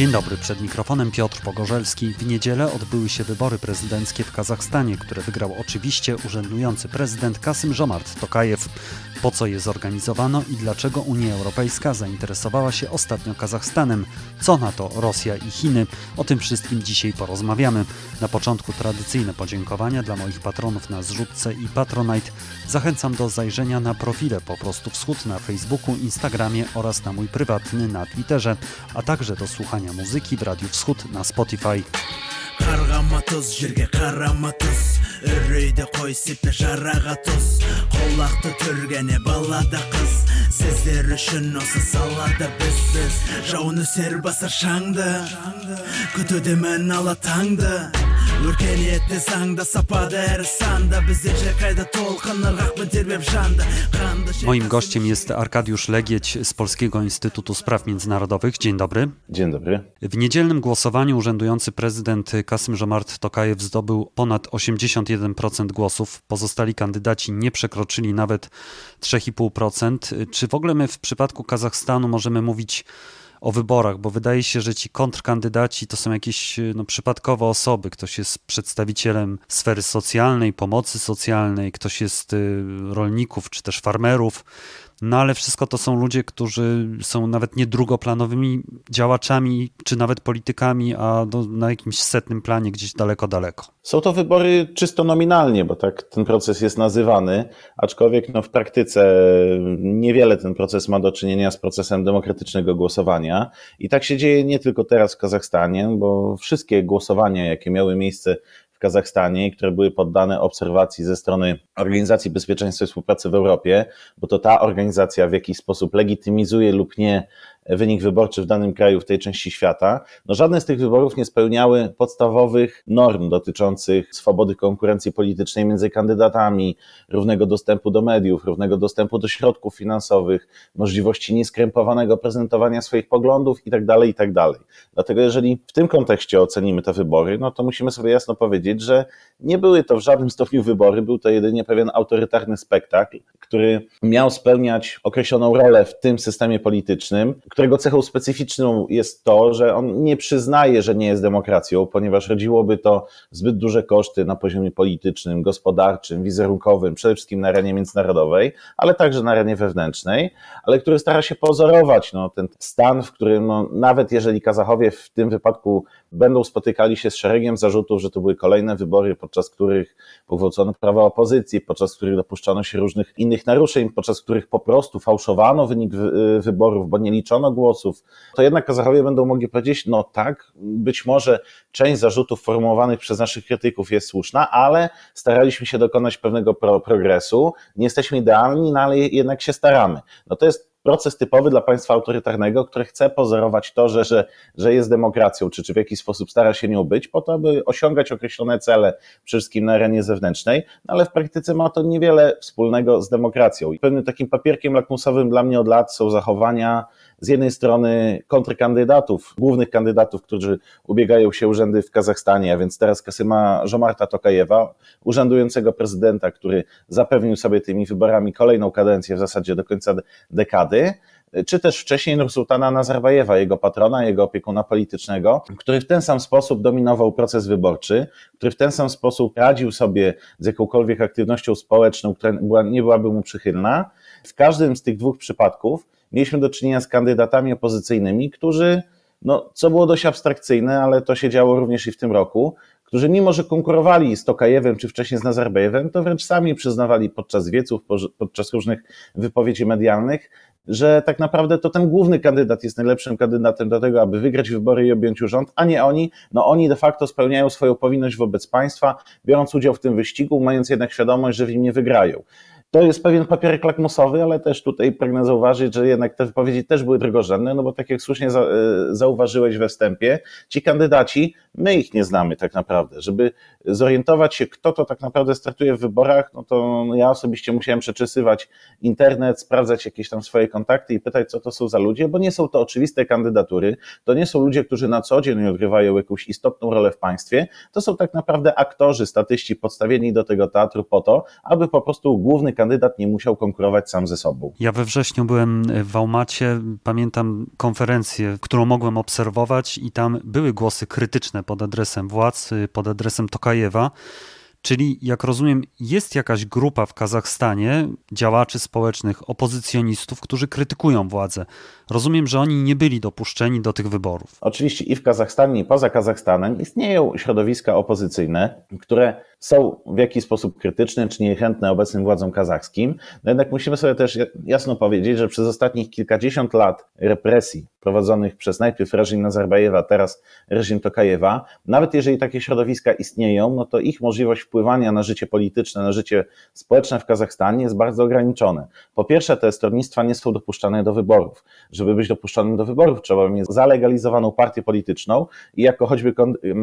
Dzień dobry, przed mikrofonem Piotr Pogorzelski. W niedzielę odbyły się wybory prezydenckie w Kazachstanie, które wygrał oczywiście urzędujący prezydent Kasym Żomart Tokajew. Po co je zorganizowano i dlaczego Unia Europejska zainteresowała się ostatnio Kazachstanem? Co na to Rosja i Chiny? O tym wszystkim dzisiaj porozmawiamy. Na początku tradycyjne podziękowania dla moich patronów na zrzutce i Patronite. Zachęcam do zajrzenia na profile po prostu wschód na Facebooku, Instagramie oraz na mój prywatny na Twitterze, a także do słuchania muzyki w Radiu Wschód na Spotify. Karamatos. Үрейді қой сепе жараға тұз. Қолақты түргене балада қыз. Сіздер үшін осы салада біз біз. Жауын өсер басар шаңды. Күтудемін ала таңды. өркениетті заңда сапада әрі санда біздер қайда толқын ырғақпен тербеп жанды қанды Moim gościem jest Arkadiusz Legieć z Polskiego Instytutu Spraw Międzynarodowych. Dzień dobry. Dzień dobry. W niedzielnym głosowaniu urzędujący prezydent Kasym Żomart Tokajew zdobył ponad 81% głosów. Pozostali kandydaci nie przekroczyli nawet 3,5%. Czy w ogóle my w przypadku Kazachstanu możemy mówić o wyborach, bo wydaje się, że ci kontrkandydaci to są jakieś no, przypadkowe osoby. Ktoś jest przedstawicielem sfery socjalnej, pomocy socjalnej, ktoś jest y, rolników czy też farmerów. No ale wszystko to są ludzie, którzy są nawet nie drugoplanowymi działaczami, czy nawet politykami, a do, na jakimś setnym planie gdzieś daleko, daleko. Są to wybory czysto nominalnie, bo tak ten proces jest nazywany, aczkolwiek no, w praktyce niewiele ten proces ma do czynienia z procesem demokratycznego głosowania. I tak się dzieje nie tylko teraz w Kazachstanie, bo wszystkie głosowania, jakie miały miejsce Kazachstanie, które były poddane obserwacji ze strony Organizacji Bezpieczeństwa i Współpracy w Europie, bo to ta organizacja w jakiś sposób legitymizuje lub nie wynik wyborczy w danym kraju, w tej części świata, no żadne z tych wyborów nie spełniały podstawowych norm dotyczących swobody konkurencji politycznej między kandydatami, równego dostępu do mediów, równego dostępu do środków finansowych, możliwości nieskrępowanego prezentowania swoich poglądów itd., tak itd. Tak Dlatego jeżeli w tym kontekście ocenimy te wybory, no to musimy sobie jasno powiedzieć, że nie były to w żadnym stopniu wybory, był to jedynie pewien autorytarny spektakl, który miał spełniać określoną rolę w tym systemie politycznym, którego cechą specyficzną jest to, że on nie przyznaje, że nie jest demokracją, ponieważ rodziłoby to zbyt duże koszty na poziomie politycznym, gospodarczym, wizerunkowym, przede wszystkim na arenie międzynarodowej, ale także na arenie wewnętrznej, ale który stara się pozorować no, ten stan, w którym no, nawet jeżeli Kazachowie w tym wypadku będą spotykali się z szeregiem zarzutów, że to były kolejne wybory, podczas których pogwałcono prawa opozycji, podczas których dopuszczano się różnych innych naruszeń, podczas których po prostu fałszowano wynik wyborów, bo nie liczono głosów, to jednak Kazachowie będą mogli powiedzieć, no tak, być może część zarzutów formułowanych przez naszych krytyków jest słuszna, ale staraliśmy się dokonać pewnego pro progresu, nie jesteśmy idealni, no ale jednak się staramy. No to jest proces typowy dla państwa autorytarnego, które chce pozorować to, że, że, że jest demokracją, czy, czy w jakiś sposób stara się nią być, po to, aby osiągać określone cele, przede wszystkim na arenie zewnętrznej, no ale w praktyce ma to niewiele wspólnego z demokracją. I pewnym takim papierkiem lakmusowym dla mnie od lat są zachowania z jednej strony kontrkandydatów, głównych kandydatów, którzy ubiegają się urzędy w Kazachstanie, a więc teraz Kasyma Żomarta Tokajewa, urzędującego prezydenta, który zapewnił sobie tymi wyborami kolejną kadencję w zasadzie do końca dekady, czy też wcześniej Nursultana Nazarbajewa, jego patrona, jego opiekuna politycznego, który w ten sam sposób dominował proces wyborczy, który w ten sam sposób radził sobie z jakąkolwiek aktywnością społeczną, która nie byłaby mu przychylna. W każdym z tych dwóch przypadków mieliśmy do czynienia z kandydatami opozycyjnymi, którzy, no, co było dość abstrakcyjne, ale to się działo również i w tym roku, którzy mimo, że konkurowali z Tokajewem czy wcześniej z Nazarbejewem, to wręcz sami przyznawali podczas wieców, podczas różnych wypowiedzi medialnych, że tak naprawdę to ten główny kandydat jest najlepszym kandydatem do tego, aby wygrać wybory i objąć urząd, a nie oni. No oni de facto spełniają swoją powinność wobec państwa, biorąc udział w tym wyścigu, mając jednak świadomość, że w nim nie wygrają. To jest pewien papierek lakmusowy, ale też tutaj pragnę zauważyć, że jednak te wypowiedzi też były drogorzędne, no bo tak jak słusznie e, zauważyłeś we wstępie, ci kandydaci my ich nie znamy tak naprawdę. Żeby zorientować się, kto to tak naprawdę startuje w wyborach, no to ja osobiście musiałem przeczesywać internet, sprawdzać jakieś tam swoje kontakty i pytać, co to są za ludzie, bo nie są to oczywiste kandydatury, to nie są ludzie, którzy na co dzień odgrywają jakąś istotną rolę w państwie, to są tak naprawdę aktorzy, statyści podstawieni do tego teatru po to, aby po prostu główny kandydat nie musiał konkurować sam ze sobą. Ja we wrześniu byłem w Wałmacie, pamiętam konferencję, którą mogłem obserwować i tam były głosy krytyczne pod adresem władz, pod adresem Tokajewa. Czyli, jak rozumiem, jest jakaś grupa w Kazachstanie działaczy społecznych, opozycjonistów, którzy krytykują władzę. Rozumiem, że oni nie byli dopuszczeni do tych wyborów. Oczywiście i w Kazachstanie, i poza Kazachstanem istnieją środowiska opozycyjne, które są w jakiś sposób krytyczne czy niechętne obecnym władzom kazachskim. No jednak musimy sobie też jasno powiedzieć, że przez ostatnich kilkadziesiąt lat represji prowadzonych przez najpierw reżim Nazarbajewa, teraz reżim Tokajewa, nawet jeżeli takie środowiska istnieją, no to ich możliwość wpływania na życie polityczne, na życie społeczne w Kazachstanie jest bardzo ograniczone. Po pierwsze, te stronnictwa nie są dopuszczane do wyborów. Żeby być dopuszczonym do wyborów, trzeba mieć zalegalizowaną partię polityczną i jako choćby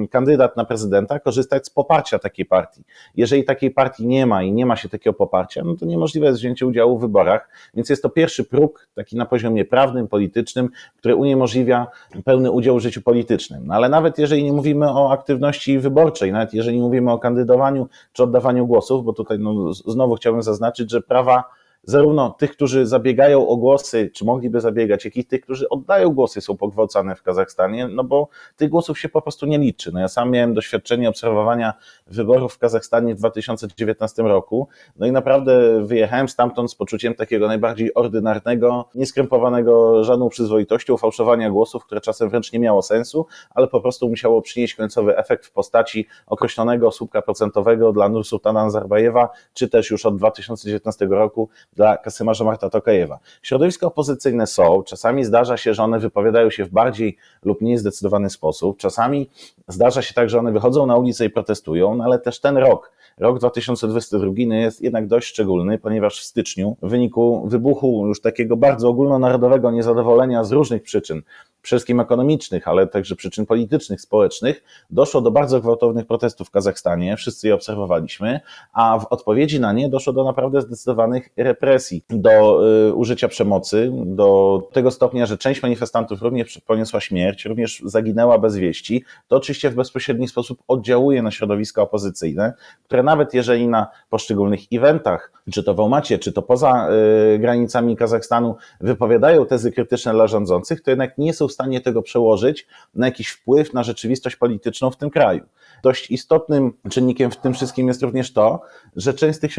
kandydat na prezydenta korzystać z poparcia takiej partii. Jeżeli takiej partii nie ma i nie ma się takiego poparcia, no to niemożliwe jest wzięcie udziału w wyborach, więc jest to pierwszy próg taki na poziomie prawnym, politycznym, który uniemożliwia pełny udział w życiu politycznym. No ale nawet jeżeli nie mówimy o aktywności wyborczej, nawet jeżeli nie mówimy o kandydowaniu czy oddawaniu głosów, bo tutaj no, znowu chciałbym zaznaczyć, że prawa zarówno tych, którzy zabiegają o głosy, czy mogliby zabiegać, jak i tych, którzy oddają głosy, są pogwałcane w Kazachstanie, no bo tych głosów się po prostu nie liczy. No ja sam miałem doświadczenie obserwowania wyborów w Kazachstanie w 2019 roku, no i naprawdę wyjechałem stamtąd z poczuciem takiego najbardziej ordynarnego, nieskrępowanego żadną przyzwoitością, fałszowania głosów, które czasem wręcz nie miało sensu, ale po prostu musiało przynieść końcowy efekt w postaci określonego słupka procentowego dla Nursultana Nazarbajewa, czy też już od 2019 roku dla Kasyma Marta Tokajewa. Środowiska opozycyjne są, czasami zdarza się, że one wypowiadają się w bardziej lub mniej zdecydowany sposób, czasami zdarza się tak, że one wychodzą na ulicę i protestują, no ale też ten rok, rok 2022 jest jednak dość szczególny, ponieważ w styczniu w wyniku wybuchu już takiego bardzo ogólnonarodowego niezadowolenia z różnych przyczyn, przede wszystkim ekonomicznych, ale także przyczyn politycznych, społecznych, doszło do bardzo gwałtownych protestów w Kazachstanie, wszyscy je obserwowaliśmy, a w odpowiedzi na nie doszło do naprawdę zdecydowanych represji, do y, użycia przemocy, do tego stopnia, że część manifestantów również poniosła śmierć, również zaginęła bez wieści. To oczywiście w bezpośredni sposób oddziałuje na środowiska opozycyjne, które nawet jeżeli na poszczególnych eventach, czy to w Almacie, czy to poza y, granicami Kazachstanu, wypowiadają tezy krytyczne dla rządzących, to jednak nie są w stanie tego przełożyć na jakiś wpływ na rzeczywistość polityczną w tym kraju. Dość istotnym czynnikiem w tym wszystkim jest również to, że część z tych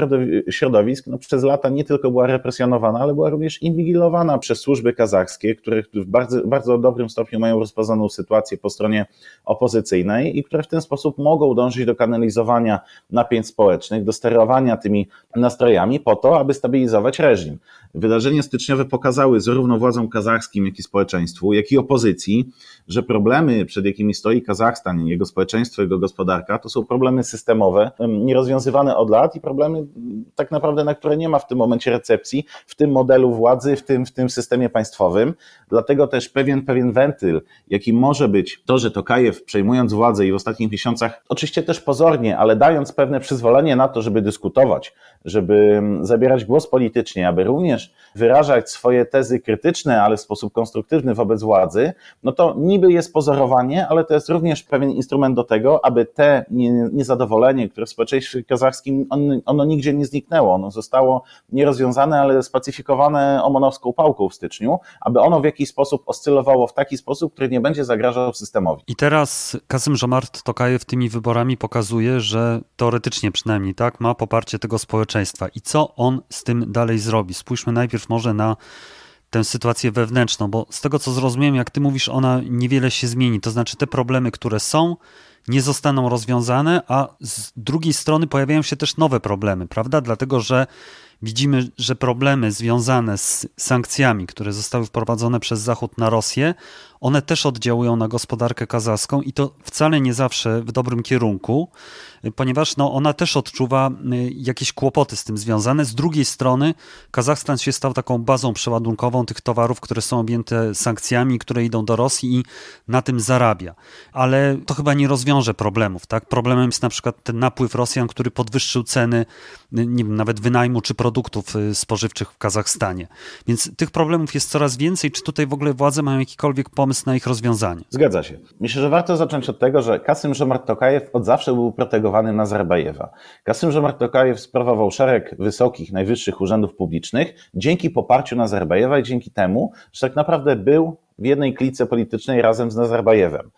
środowisk no, przez lata nie tylko była represjonowana, ale była również inwigilowana przez służby kazachskie, które w bardzo, bardzo dobrym stopniu mają rozpoznaną sytuację po stronie opozycyjnej i które w ten sposób mogą dążyć do kanalizowania napięć społecznych, do sterowania tymi nastrojami po to, aby stabilizować reżim. Wydarzenia styczniowe pokazały zarówno władzom kazachskim, jak i społeczeństwu, jak i opozycji, że problemy, przed jakimi stoi Kazachstan, jego społeczeństwo, jego gospodarka, to są problemy systemowe, nierozwiązywane od lat i problemy tak naprawdę, na które nie ma w tym momencie recepcji, w tym modelu władzy, w tym, w tym systemie państwowym. Dlatego też pewien, pewien wentyl, jaki może być to, że Tokajew przejmując władzę i w ostatnich miesiącach, oczywiście też pozornie, ale dając pewne przyzwolenie na to, żeby dyskutować, żeby zabierać głos politycznie, aby również wyrażać swoje tezy krytyczne, ale w sposób konstruktywny wobec władzy, no to niby jest pozorowanie, ale to jest również pewien instrument do tego, aby te niezadowolenie, które w społeczeństwie kazachskim, on, ono nigdzie nie zniknęło, ono zostało nierozwiązane, ale spacyfikowane omonowską pałką w styczniu, aby ono w jakiś sposób oscylowało w taki sposób, który nie będzie zagrażał systemowi. I teraz Kasym Żomart Tokajew tymi wyborami pokazuje, że teoretycznie przynajmniej tak, ma poparcie tego społeczeństwa. I co on z tym dalej zrobi? Spójrzmy najpierw może na tę sytuację wewnętrzną, bo z tego co zrozumiałem, jak ty mówisz, ona niewiele się zmieni. To znaczy te problemy, które są, nie zostaną rozwiązane, a z drugiej strony pojawiają się też nowe problemy, prawda? Dlatego, że widzimy, że problemy związane z sankcjami, które zostały wprowadzone przez Zachód na Rosję, one też oddziałują na gospodarkę kazachską i to wcale nie zawsze w dobrym kierunku, ponieważ no, ona też odczuwa y, jakieś kłopoty z tym związane. Z drugiej strony Kazachstan się stał taką bazą przeładunkową tych towarów, które są objęte sankcjami, które idą do Rosji i na tym zarabia. Ale to chyba nie rozwiąże problemów. Tak? Problemem jest na przykład ten napływ Rosjan, który podwyższył ceny y, nie wiem, nawet wynajmu czy produktów y, spożywczych w Kazachstanie. Więc tych problemów jest coraz więcej. Czy tutaj w ogóle władze mają jakikolwiek pomysł na ich rozwiązanie? Zgadza się. Myślę, że warto zacząć od tego, że Kasym Żomart Tokajew od zawsze był protegowany Nazarbajewa. Kasym Żomart Tokajew sprawował szereg wysokich, najwyższych urzędów publicznych dzięki poparciu Nazarbajewa i dzięki temu, że tak naprawdę był w jednej klice politycznej razem z Nazarbajewem.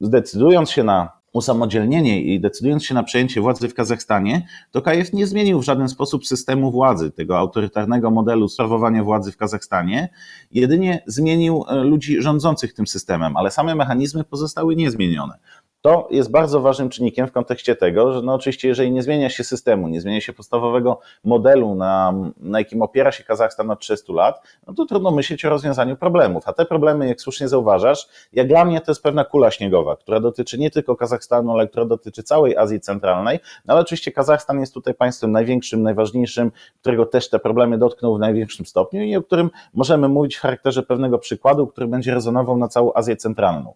Zdecydując się na usamodzielnienie i decydując się na przejęcie władzy w Kazachstanie, Tokajew nie zmienił w żaden sposób systemu władzy, tego autorytarnego modelu sprawowania władzy w Kazachstanie, jedynie zmienił e, ludzi rządzących tym systemem, ale same mechanizmy pozostały niezmienione. To jest bardzo ważnym czynnikiem w kontekście tego, że no oczywiście, jeżeli nie zmienia się systemu, nie zmienia się podstawowego modelu, na, na jakim opiera się Kazachstan od 300 lat, no to trudno myśleć o rozwiązaniu problemów. A te problemy, jak słusznie zauważasz, jak dla mnie to jest pewna kula śniegowa, która dotyczy nie tylko Kazachstanu, ale która dotyczy całej Azji Centralnej. No ale oczywiście Kazachstan jest tutaj państwem największym, najważniejszym, którego też te problemy dotkną w największym stopniu i o którym możemy mówić w charakterze pewnego przykładu, który będzie rezonował na całą Azję Centralną.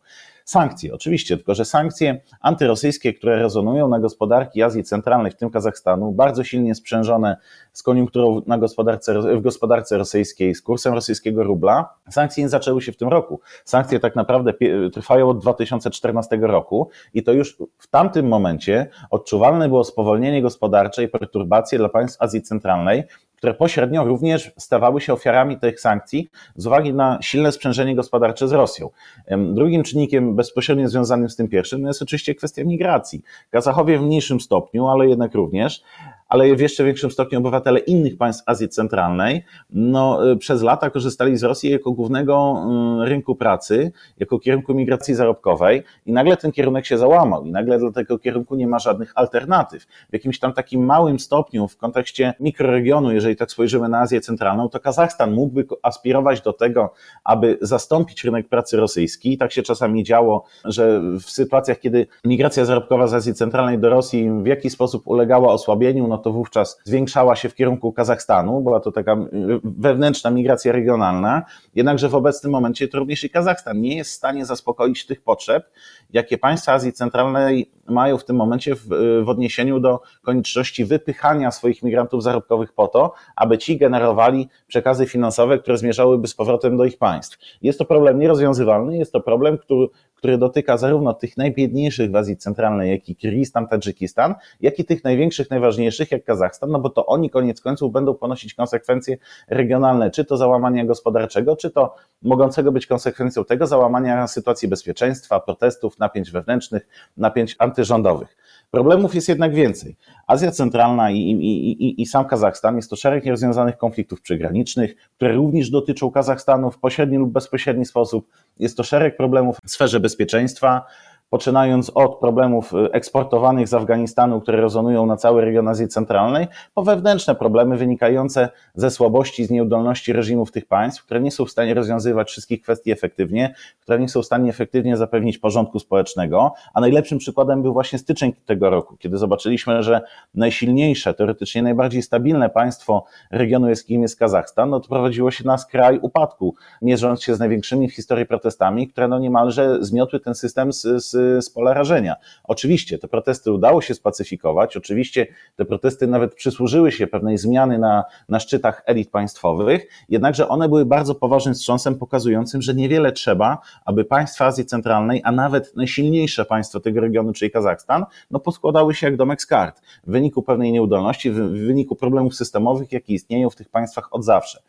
Sankcje, oczywiście, tylko że sankcje antyrosyjskie, które rezonują na gospodarki Azji Centralnej, w tym Kazachstanu, bardzo silnie sprzężone z koniunkturą na gospodarce, w gospodarce rosyjskiej, z kursem rosyjskiego rubla, sankcje nie zaczęły się w tym roku. Sankcje tak naprawdę trwają od 2014 roku i to już w tamtym momencie odczuwalne było spowolnienie gospodarcze i perturbacje dla państw Azji Centralnej, które pośrednio również stawały się ofiarami tych sankcji z uwagi na silne sprzężenie gospodarcze z Rosją. Drugim czynnikiem bezpośrednio związanym z tym pierwszym jest oczywiście kwestia migracji. Kazachowie w mniejszym stopniu, ale jednak również ale w jeszcze większym stopniu obywatele innych państw Azji Centralnej, no, y, przez lata korzystali z Rosji jako głównego y, rynku pracy, jako kierunku migracji zarobkowej i nagle ten kierunek się załamał i nagle dla tego kierunku nie ma żadnych alternatyw. W jakimś tam takim małym stopniu w kontekście mikroregionu, jeżeli tak spojrzymy na Azję Centralną, to Kazachstan mógłby aspirować do tego, aby zastąpić rynek pracy rosyjski. I tak się czasami działo, że w sytuacjach, kiedy migracja zarobkowa z Azji Centralnej do Rosji w jakiś sposób ulegała osłabieniu, no to wówczas zwiększała się w kierunku Kazachstanu, była to taka wewnętrzna migracja regionalna, jednakże w obecnym momencie to również i Kazachstan nie jest w stanie zaspokoić tych potrzeb, jakie państwa Azji Centralnej mają w tym momencie w, w odniesieniu do konieczności wypychania swoich migrantów zarobkowych po to, aby ci generowali przekazy finansowe, które zmierzałyby z powrotem do ich państw. Jest to problem nierozwiązywalny, jest to problem, który, który dotyka zarówno tych najbiedniejszych w Azji Centralnej, jak i Kirgistan, Tadżykistan, jak i tych największych, najważniejszych, jak Kazachstan, no bo to oni koniec końców będą ponosić konsekwencje regionalne, czy to załamania gospodarczego, czy to mogącego być konsekwencją tego załamania sytuacji bezpieczeństwa, protestów, napięć wewnętrznych, napięć antyrządowych. Problemów jest jednak więcej. Azja Centralna i, i, i, i sam Kazachstan jest to szereg nierozwiązanych konfliktów przygranicznych, które również dotyczą Kazachstanu w pośredni lub bezpośredni sposób. Jest to szereg problemów w sferze bezpieczeństwa, poczynając od problemów y, eksportowanych z Afganistanu, które rezonują na cały region Azji Centralnej, po wewnętrzne problemy wynikające ze słabości, z nieudolności reżimów tych państw, które nie są w stanie rozwiązywać wszystkich kwestii efektywnie, które nie są w stanie efektywnie zapewnić porządku społecznego, a najlepszym przykładem był właśnie styczeń tego roku, kiedy zobaczyliśmy, że najsilniejsze, teoretycznie najbardziej stabilne państwo regionu, jakim jest Kazachstan, no to prowadziło się na skraj upadku, mierząc się z największymi w historii protestami, które no niemalże zmiotły ten system z, z z, pola rażenia. Oczywiście te protesty udało się spacyfikować, oczywiście te protesty nawet przysłużyły się pewnej zmiany na, na szczytach elit państwowych, jednakże one były bardzo poważnym wstrząsem pokazującym, że niewiele trzeba, aby państwa Azji Centralnej, a nawet najsilniejsze państwo tego regionu, czyli Kazachstan, no poskładały się jak domek z kart w wyniku pewnej nieudolności, w wyniku problemów systemowych, jakie istnieją w tych państwach od zawsze.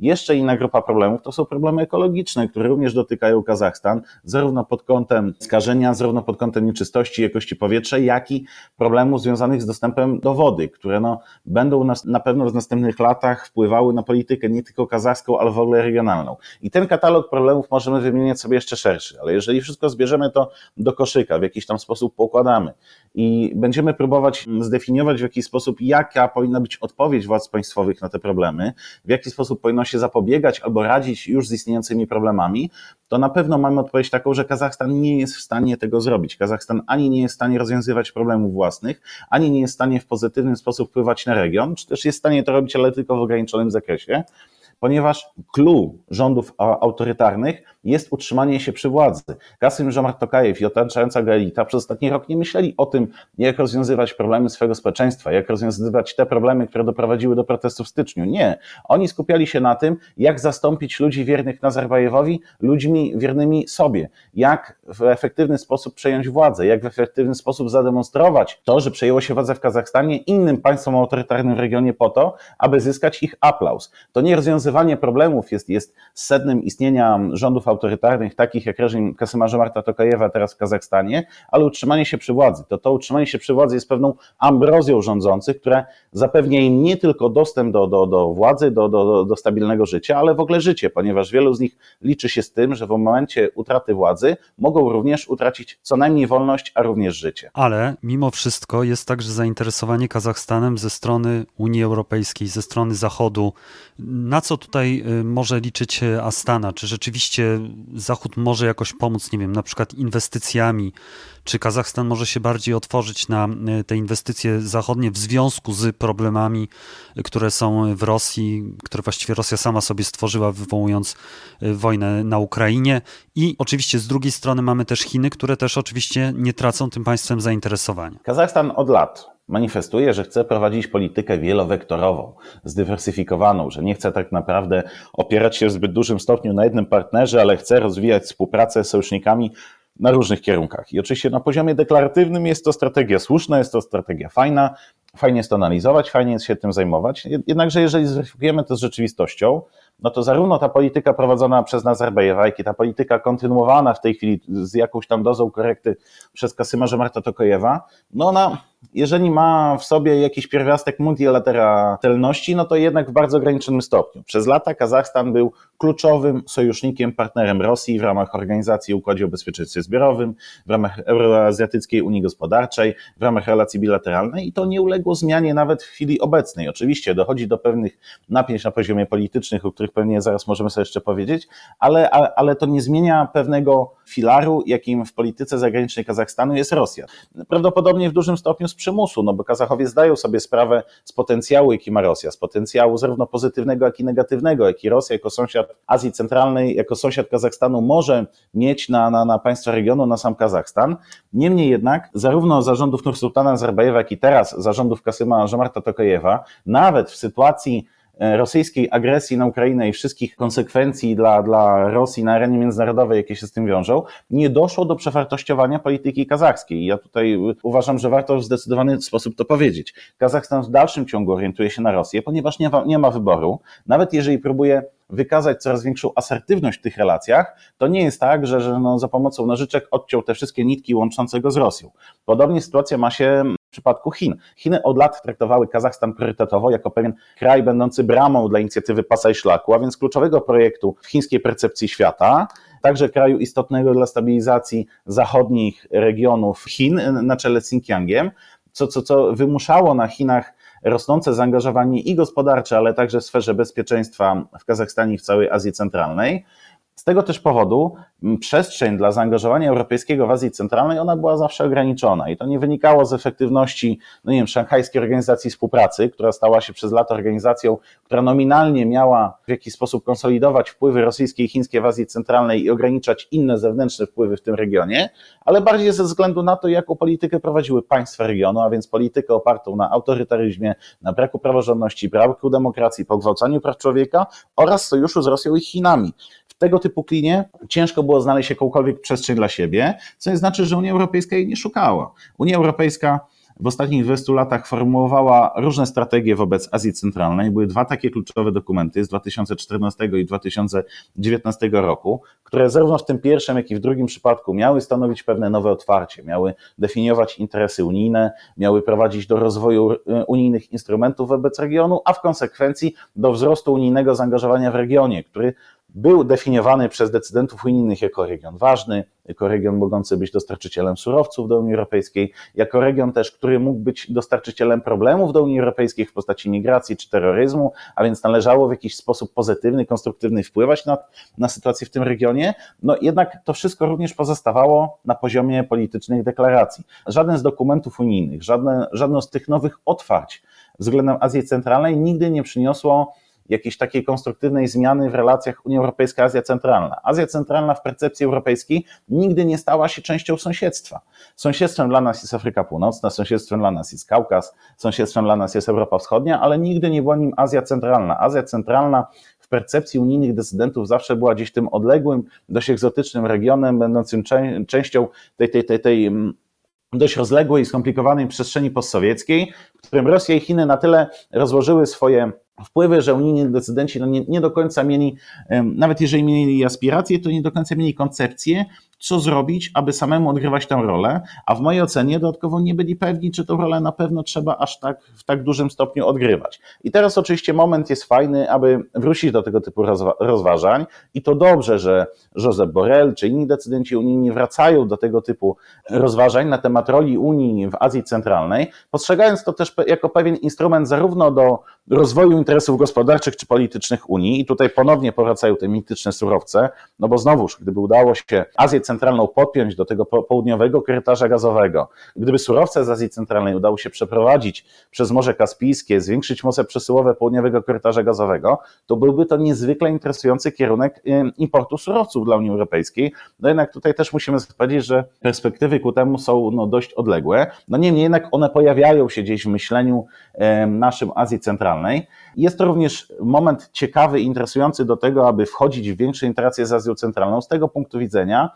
Jeszcze inna grupa problemów to są problemy ekologiczne, które również dotykają Kazachstan, zarówno pod kątem skażenia, zarówno pod kątem nieczystości, jakości powietrza, jak i problemów związanych z dostępem do wody, które no, będą nas, na pewno w następnych latach wpływały na politykę nie tylko kazachską, ale w ogóle regionalną. I ten katalog problemów możemy wymieniać sobie jeszcze szerszy, ale jeżeli wszystko zbierzemy to do koszyka, w jakiś tam sposób pokładamy i będziemy próbować zdefiniować w jakiś sposób, jaka powinna być odpowiedź władz państwowych na te problemy, w jaki sposób powinno się zapobiegać albo radzić już z istniejącymi problemami, to na pewno mamy odpowiedź taką, że Kazachstan nie jest w stanie tego zrobić. Kazachstan ani nie jest w stanie rozwiązywać problemów własnych, ani nie jest w stanie w pozytywny sposób wpływać na region, czy też jest w stanie to robić, ale tylko w ograniczonym zakresie ponieważ clue rządów autorytarnych jest utrzymanie się przy władzy. Kasym Żomart Tokajew i otaczająca go elita przez ostatni rok nie myśleli o tym, jak rozwiązywać problemy swojego społeczeństwa, jak rozwiązywać te problemy, które doprowadziły do protestów w styczniu. Nie. Oni skupiali się na tym, jak zastąpić ludzi wiernych Nazarbajewowi ludźmi wiernymi sobie, jak w efektywny sposób przejąć władzę, jak w efektywny sposób zademonstrować to, że przejęło się władzę w Kazachstanie innym państwom autorytarnym w regionie po to, aby zyskać ich aplauz. To nie rozwiązywanie problemów jest, jest sednem istnienia rządów autorytarnych, takich jak reżim Kasyma Marta Tokajewa teraz w Kazachstanie, ale utrzymanie się przy władzy. To to utrzymanie się przy władzy jest pewną ambrozją rządzących, która zapewnia im nie tylko dostęp do, do, do władzy, do, do, do stabilnego życia, ale w ogóle życie, ponieważ wielu z nich liczy się z tym, że w momencie utraty władzy mogą również utracić co najmniej wolność, a również życie. Ale mimo wszystko jest także zainteresowanie Kazachstanem ze strony Unii Europejskiej, ze strony Zachodu. Na co tutaj y, może liczyć Astana? Czy rzeczywiście Zachód może jakoś pomóc, nie wiem, na przykład inwestycjami? Czy Kazachstan może się bardziej otworzyć na y, te inwestycje zachodnie w związku z problemami, które są w Rosji, które właściwie Rosja sama sobie stworzyła, wywołując y, wojnę na Ukrainie? I oczywiście z drugiej strony mamy też Chiny, które też oczywiście nie tracą tym państwem zainteresowania. Kazachstan od lat manifestuje, że chce prowadzić politykę wielowektorową, zdywersyfikowaną, że nie chce tak naprawdę opierać się w zbyt dużym stopniu na jednym partnerze, ale chce rozwijać współpracę z sojusznikami na różnych kierunkach. I oczywiście na poziomie deklaratywnym jest to strategia słuszna, jest to strategia fajna, fajnie jest to analizować, fajnie jest się tym zajmować. Jednakże jeżeli zweryfikujemy to z rzeczywistością, no to zarówno ta polityka prowadzona przez Nazarbajewa, jak i ta polityka kontynuowana w tej chwili z jakąś tam dozą korekty przez Kasyma Marta Tokojewa, no ona jeżeli ma w sobie jakiś pierwiastek multilateralności, no to jednak w bardzo ograniczonym stopniu. Przez lata Kazachstan był kluczowym sojusznikiem, partnerem Rosji w ramach Organizacji Układzie o Bezpieczeństwie Zbiorowym, w ramach Euroazjatyckiej Unii Gospodarczej, w ramach relacji bilateralnej i to nie uległo zmianie nawet w chwili obecnej. Oczywiście dochodzi do pewnych napięć na poziomie politycznych, o których pewnie zaraz możemy sobie jeszcze powiedzieć, ale, ale, to nie zmienia pewnego filaru, jakim w polityce zagranicznej Kazachstanu jest Rosja. Prawdopodobnie w dużym stopniu przymusu, no bo Kazachowie zdają sobie sprawę z potencjału, jaki ma Rosja, z potencjału zarówno pozytywnego, jak i negatywnego, jaki Rosja jako sąsiad Azji Centralnej, jako sąsiad Kazachstanu może mieć na, na, na państwa regionu, na sam Kazachstan. Niemniej jednak, zarówno zarządów Nursultana Nazarbajewa, jak i teraz zarządów Kasyma Żomarta Tokajewa, nawet w sytuacji rosyjskiej agresji na Ukrainę i wszystkich konsekwencji dla, dla Rosji na arenie międzynarodowej, jakie się z tym wiążą, nie doszło do przewartościowania polityki kazachskiej. Ja tutaj uważam, że warto w zdecydowany sposób to powiedzieć. Kazachstan w dalszym ciągu orientuje się na Rosję, ponieważ nie ma, nie ma wyboru. Nawet jeżeli próbuje wykazać coraz większą asertywność w tych relacjach, to nie jest tak, że, że no za pomocą nożyczek odciął te wszystkie nitki łączące go z Rosją. Podobnie sytuacja ma się przypadku Chin. Chiny od lat traktowały Kazachstan priorytetowo jako pewien kraj będący bramą dla inicjatywy Pasa Szlaku, a więc kluczowego projektu w chińskiej percepcji świata, także kraju istotnego dla stabilizacji zachodnich regionów Chin na czele z Xinjiangiem, co, co, co wymuszało na Chinach rosnące zaangażowanie i gospodarcze, ale także w sferze bezpieczeństwa w Kazachstanie i w całej Azji Centralnej. Z tego też powodu przestrzeń dla zaangażowania europejskiego w Azji Centralnej, ona była zawsze ograniczona. I to nie wynikało z efektywności, no nie wiem, Szanghajskiej Organizacji Współpracy, która stała się przez lata organizacją, która nominalnie miała w jakiś sposób konsolidować wpływy rosyjskie i chińskie w Azji Centralnej i ograniczać inne zewnętrzne wpływy w tym regionie, ale bardziej ze względu na to, jaką politykę prowadziły państwa regionu, a więc politykę opartą na autorytaryzmie, na braku praworządności, braku demokracji, pogwałcaniu praw człowieka oraz sojuszu z Rosją i Chinami tego typu klinie ciężko było znaleźć jakąkolwiek przestrzeń dla siebie, co nie znaczy, że Unia Europejska jej nie szukała. Unia Europejska w ostatnich 20 latach formułowała różne strategie wobec Azji Centralnej. Były dwa takie kluczowe dokumenty z 2014 i 2019 roku, które zarówno w tym pierwszym, jak i w drugim przypadku miały stanowić pewne nowe otwarcie, miały definiować interesy unijne, miały prowadzić do rozwoju e, unijnych instrumentów wobec regionu, a w konsekwencji do wzrostu unijnego zaangażowania w regionie, który był definiowany przez decydentów unijnych jako region ważny, jako region mogący być dostarczycielem surowców do Unii Europejskiej, jako region też, który mógł być dostarczycielem problemów do Unii Europejskiej w postaci migracji czy terroryzmu, a więc należało w jakiś sposób pozytywny, konstruktywny wpływać na, na sytuację w tym regionie. No jednak to wszystko również pozostawało na poziomie politycznych deklaracji. Żaden z dokumentów unijnych, żadne, żadne z tych nowych otwarć względem Azji Centralnej nigdy nie przyniosło jakiejś takiej konstruktywnej zmiany w relacjach Unia Europejska-Azja Centralna. Azja Centralna w percepcji europejskiej nigdy nie stała się częścią sąsiedztwa. Sąsiedztwem dla nas jest Afryka Północna, sąsiedztwem dla nas jest Kaukaz, sąsiedztwem dla nas jest Europa Wschodnia, ale nigdy nie była nim Azja Centralna. Azja Centralna w percepcji unijnych decydentów zawsze była gdzieś tym odległym, dość egzotycznym regionem, będącym częścią tej, tej, tej, tej mm, dość rozległej i skomplikowanej przestrzeni postsowieckiej, w którym Rosja i Chiny na tyle rozłożyły swoje wpływy, że unijni decydenci no nie, nie do końca mieli, nawet jeżeli mieli aspiracje, to nie do końca mieli koncepcję, co zrobić, aby samemu odgrywać tę rolę, a w mojej ocenie dodatkowo nie byli pewni, czy tę rolę na pewno trzeba aż tak w tak dużym stopniu odgrywać. I teraz oczywiście moment jest fajny, aby wrócić do tego typu rozważań i to dobrze, że Josep Borrell czy inni decydenci unijni wracają do tego typu rozważań na temat roli Unii w Azji Centralnej, postrzegając to też jako pewien instrument zarówno do rozwoju interesów gospodarczych czy politycznych Unii i tutaj ponownie powracają te mityczne surowce, no bo znowuż, gdyby udało się Azję Centralną podpiąć do tego południowego korytarza gazowego, gdyby surowce z Azji Centralnej udało się przeprowadzić przez Morze Kaspijskie, zwiększyć moce przesyłowe południowego korytarza gazowego, to byłby to niezwykle interesujący kierunek importu surowców dla Unii Europejskiej. No jednak tutaj też musimy powiedzieć, że perspektywy ku temu są no, dość odległe. No niemniej jednak one pojawiają się gdzieś w myśleniu naszym Azji Centralnej. Jest to również moment ciekawy i interesujący do tego, aby wchodzić w większe interakcje z Azją Centralną z tego punktu widzenia,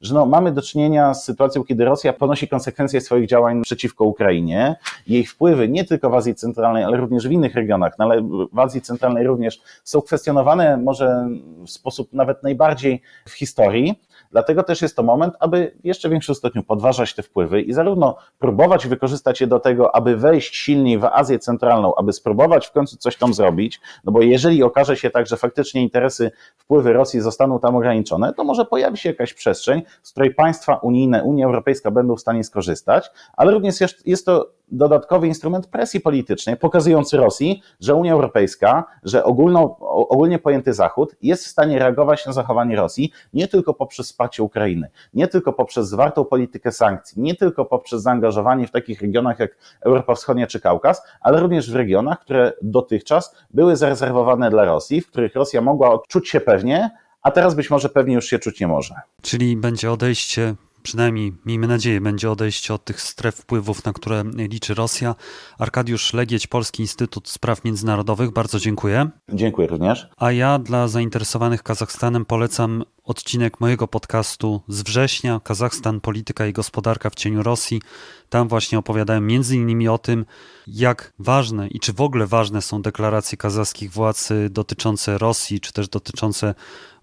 że no, mamy do czynienia z sytuacją, kiedy Rosja ponosi konsekwencje swoich działań przeciwko Ukrainie. Jej wpływy nie tylko w Azji Centralnej, ale również w innych regionach, no, ale w Azji Centralnej również są kwestionowane może w sposób nawet najbardziej w historii. Dlatego też jest to moment, aby w jeszcze większym stopniu podważać te wpływy i zarówno próbować wykorzystać je do tego, aby wejść silniej w Azję Centralną, aby spróbować w końcu coś tam zrobić, no bo jeżeli okaże się tak, że faktycznie interesy, wpływy Rosji zostaną tam ograniczone, to może pojawi się jakaś przestrzeń, z której państwa unijne, Unia Europejska będą w stanie skorzystać, ale również jest, jest to dodatkowy instrument presji politycznej, pokazujący Rosji, że Unia Europejska, że ogólno, ogólnie pojęty Zachód jest w stanie reagować na zachowanie Rosji nie tylko poprzez wsparcie Ukrainy, nie tylko poprzez zwartą politykę sankcji, nie tylko poprzez zaangażowanie w takich regionach jak Europa Wschodnia czy Kaukaz, ale również w regionach, które dotychczas były zarezerwowane dla Rosji, w których Rosja mogła odczuć się pewnie, a teraz być może pewnie już się czuć nie może. Czyli będzie odejście przynajmniej miejmy nadzieję, będzie odejście od tych stref wpływów, na które liczy Rosja. Arkadiusz Legieć, Polski Instytut Spraw Międzynarodowych, bardzo dziękuję. Dziękuję również. A ja dla zainteresowanych Kazachstanem polecam odcinek mojego podcastu z września Kazachstan, polityka i gospodarka w cieniu Rosji. Tam właśnie opowiadałem między innymi o tym, jak ważne i czy w ogóle ważne są deklaracje kazachskich władz dotyczące Rosji, czy też dotyczące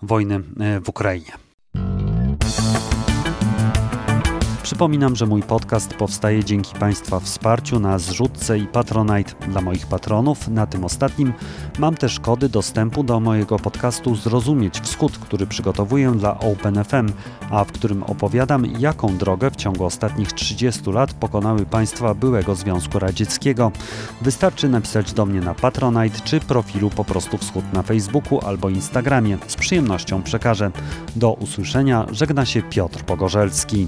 wojny e, w Ukrainie. Przypominam, że mój podcast powstaje dzięki Państwa wsparciu na zrzutce i Patronite dla moich patronów. Na tym ostatnim mam też kody dostępu do mojego podcastu Zrozumieć Wschód, który przygotowuję dla OpenFM, a w którym opowiadam, jaką drogę w ciągu ostatnich 30 lat pokonały państwa byłego Związku Radzieckiego. Wystarczy napisać do mnie na Patronite czy profilu po prostu Wschód na Facebooku albo Instagramie. Z przyjemnością przekażę. Do usłyszenia żegna się Piotr Pogorzelski.